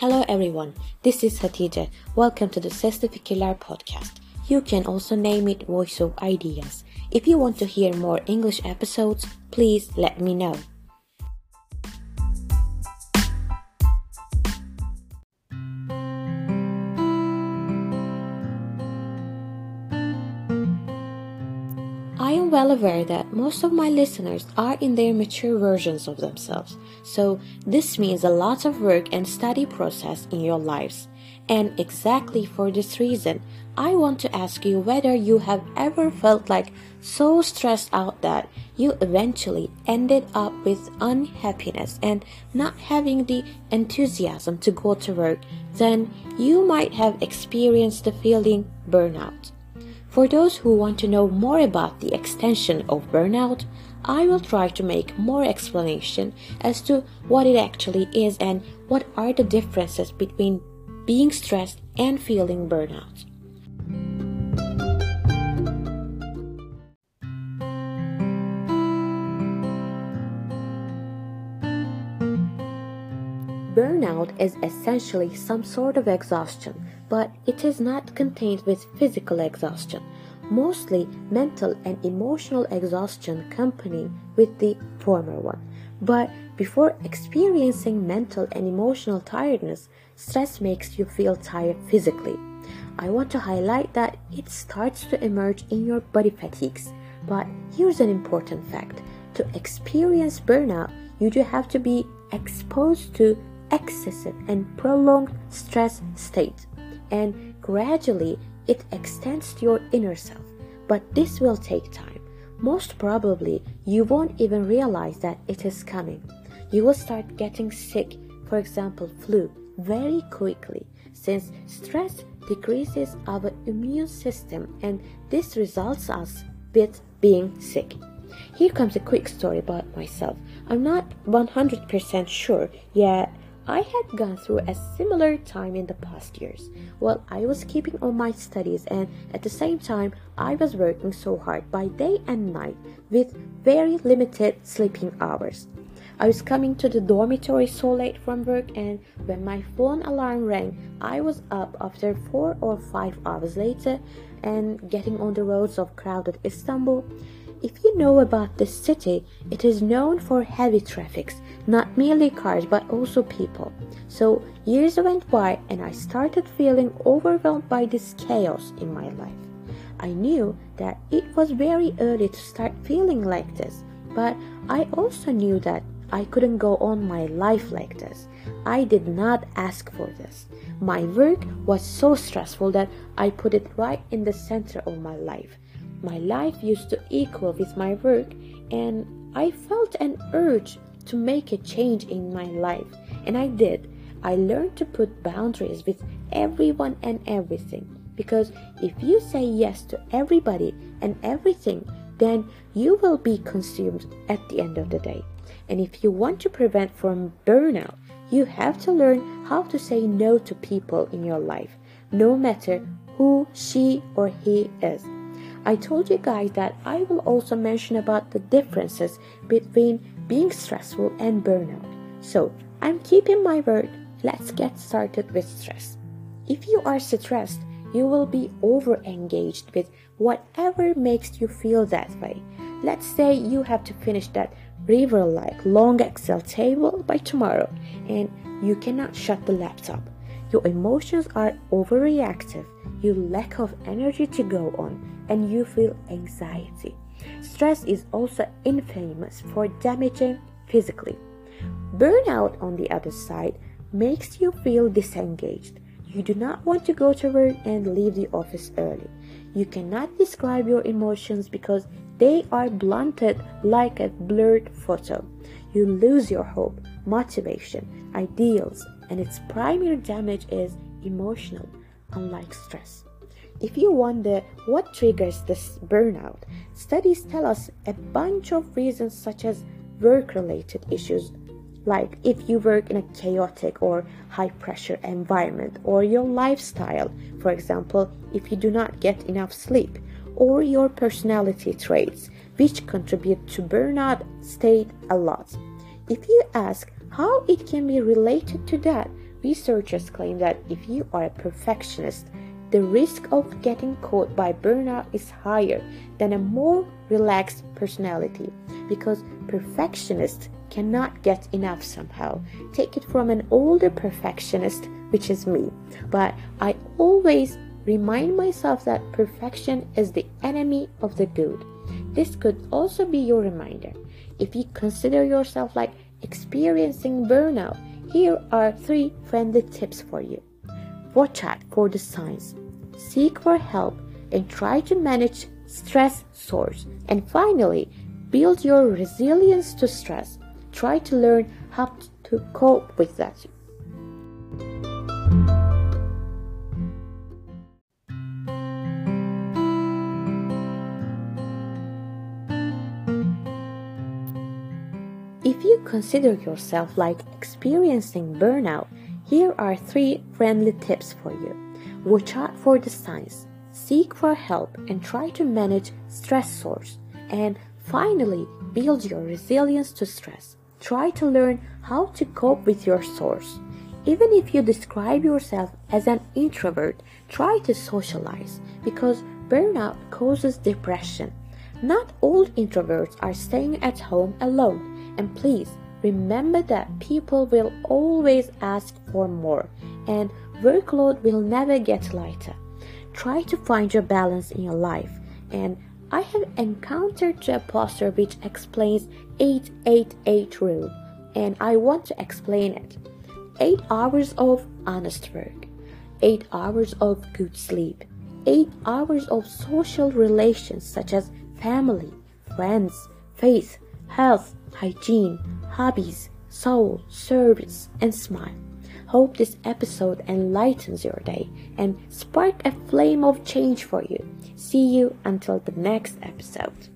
Hello everyone, this is Hatice. Welcome to the Sesli Fikirler podcast. You can also name it Voice of Ideas. If you want to hear more English episodes, please let me know. I am well aware that most of my listeners are in their mature versions of themselves, so this means a lot of work and study process in your lives. And exactly for this reason, I want to ask you whether you have ever felt like so stressed out that you eventually ended up with unhappiness and not having the enthusiasm to go to work, then you might have experienced the feeling burnout. For those who want to know more about the extension of burnout, I will try to make more explanation as to what it actually is and what are the differences between being stressed and feeling burnout. Burnout is essentially some sort of exhaustion, but it is not contained with physical exhaustion. Mostly mental and emotional exhaustion accompany with the former one. But before experiencing mental and emotional tiredness, stress makes you feel tired physically. I want to highlight that it starts to emerge in your body fatigues. But here's an important fact to experience burnout, you do have to be exposed to excessive and prolonged stress state and gradually it extends to your inner self. But this will take time. Most probably you won't even realize that it is coming. You will start getting sick for example flu very quickly since stress decreases our immune system and this results us with being sick. Here comes a quick story about myself. I'm not 100% sure yet I had gone through a similar time in the past years. While I was keeping on my studies and at the same time I was working so hard by day and night with very limited sleeping hours. I was coming to the dormitory so late from work and when my phone alarm rang, I was up after 4 or 5 hours later and getting on the roads of crowded Istanbul if you know about this city, it is known for heavy traffics, not merely cars but also people. So years went by and I started feeling overwhelmed by this chaos in my life. I knew that it was very early to start feeling like this, but I also knew that I couldn't go on my life like this. I did not ask for this. My work was so stressful that I put it right in the center of my life. My life used to equal with my work, and I felt an urge to make a change in my life, and I did. I learned to put boundaries with everyone and everything because if you say yes to everybody and everything, then you will be consumed at the end of the day. And if you want to prevent from burnout, you have to learn how to say no to people in your life, no matter who she or he is. I told you guys that I will also mention about the differences between being stressful and burnout. So, I'm keeping my word. Let's get started with stress. If you are stressed, you will be over engaged with whatever makes you feel that way. Let's say you have to finish that river like long Excel table by tomorrow and you cannot shut the laptop. Your emotions are overreactive, you lack of energy to go on, and you feel anxiety. Stress is also infamous for damaging physically. Burnout, on the other side, makes you feel disengaged. You do not want to go to work and leave the office early. You cannot describe your emotions because they are blunted like a blurred photo. You lose your hope, motivation, ideals, and its primary damage is emotional, unlike stress. If you wonder what triggers this burnout, studies tell us a bunch of reasons such as work related issues, like if you work in a chaotic or high pressure environment, or your lifestyle, for example, if you do not get enough sleep, or your personality traits, which contribute to burnout state a lot. If you ask how it can be related to that, Researchers claim that if you are a perfectionist, the risk of getting caught by burnout is higher than a more relaxed personality because perfectionists cannot get enough somehow. Take it from an older perfectionist, which is me. But I always remind myself that perfection is the enemy of the good. This could also be your reminder. If you consider yourself like experiencing burnout, here are three friendly tips for you. Watch out for the signs, seek for help, and try to manage stress source. And finally, build your resilience to stress. Try to learn how to cope with that. If you consider yourself like experiencing burnout, here are three friendly tips for you. Watch out for the signs, seek for help, and try to manage stress source. And finally, build your resilience to stress. Try to learn how to cope with your source. Even if you describe yourself as an introvert, try to socialize because burnout causes depression. Not all introverts are staying at home alone and please remember that people will always ask for more and workload will never get lighter. Try to find your balance in your life and I have encountered a poster which explains 888 rule and I want to explain it. 8 hours of honest work, 8 hours of good sleep, 8 hours of social relations such as family, friends, faith, health, hygiene, hobbies, soul, service, and smile. Hope this episode enlightens your day and spark a flame of change for you. See you until the next episode.